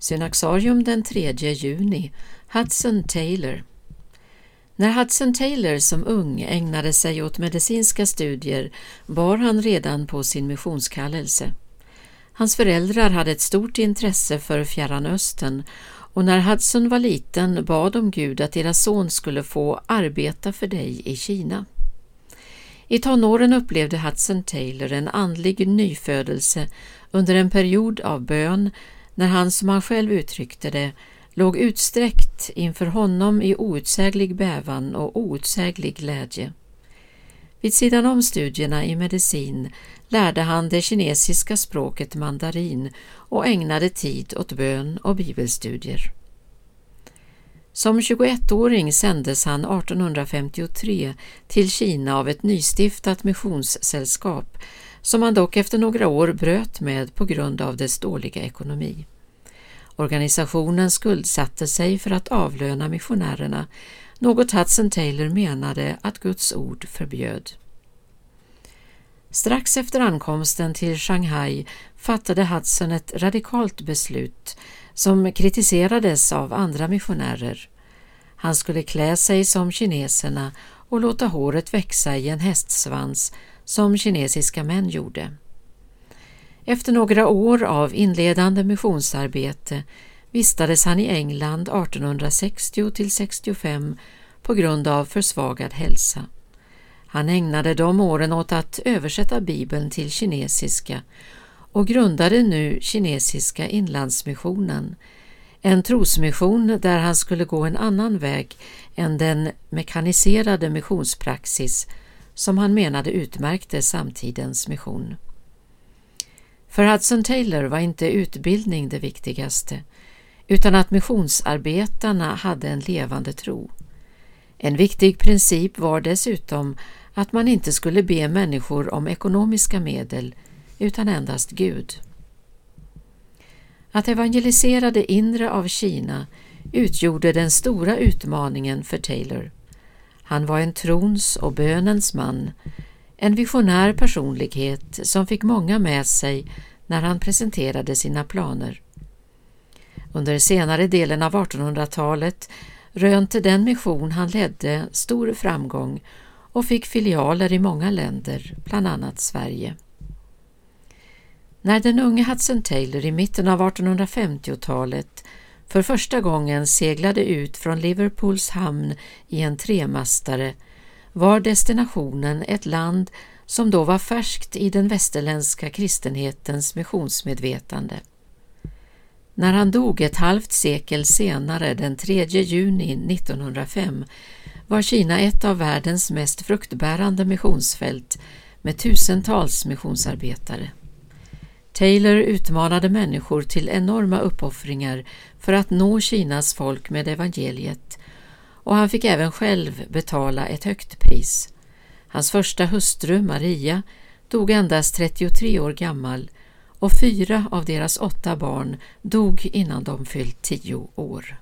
Synaxarium den 3 juni Hudson Taylor När Hudson Taylor som ung ägnade sig åt medicinska studier bar han redan på sin missionskallelse. Hans föräldrar hade ett stort intresse för Fjärran Östern och när Hudson var liten bad de Gud att deras son skulle få arbeta för dig i Kina. I tonåren upplevde Hudson Taylor en andlig nyfödelse under en period av bön när han, som han själv uttryckte det, låg utsträckt inför honom i outsäglig bävan och outsäglig glädje. Vid sidan om studierna i medicin lärde han det kinesiska språket mandarin och ägnade tid åt bön och bibelstudier. Som 21-åring sändes han 1853 till Kina av ett nystiftat missionssällskap som han dock efter några år bröt med på grund av dess dåliga ekonomi. Organisationen skuldsatte sig för att avlöna missionärerna, något Hudson Taylor menade att Guds ord förbjöd. Strax efter ankomsten till Shanghai fattade Hudson ett radikalt beslut som kritiserades av andra missionärer. Han skulle klä sig som kineserna och låta håret växa i en hästsvans som kinesiska män gjorde. Efter några år av inledande missionsarbete vistades han i England 1860 till 65 på grund av försvagad hälsa. Han ägnade de åren åt att översätta Bibeln till kinesiska och grundade nu Kinesiska inlandsmissionen, en trosmission där han skulle gå en annan väg än den mekaniserade missionspraxis som han menade utmärkte samtidens mission. För Hudson Taylor var inte utbildning det viktigaste, utan att missionsarbetarna hade en levande tro. En viktig princip var dessutom att man inte skulle be människor om ekonomiska medel utan endast Gud. Att evangelisera det inre av Kina utgjorde den stora utmaningen för Taylor. Han var en trons och bönens man, en visionär personlighet som fick många med sig när han presenterade sina planer. Under senare delen av 1800-talet rönte den mission han ledde stor framgång och fick filialer i många länder, bland annat Sverige. När den unge Hudson Taylor i mitten av 1850-talet för första gången seglade ut från Liverpools hamn i en tremastare var destinationen ett land som då var färskt i den västerländska kristenhetens missionsmedvetande. När han dog ett halvt sekel senare, den 3 juni 1905, var Kina ett av världens mest fruktbärande missionsfält med tusentals missionsarbetare. Taylor utmanade människor till enorma uppoffringar för att nå Kinas folk med evangeliet och han fick även själv betala ett högt pris. Hans första hustru, Maria, dog endast 33 år gammal och fyra av deras åtta barn dog innan de fyllt tio år.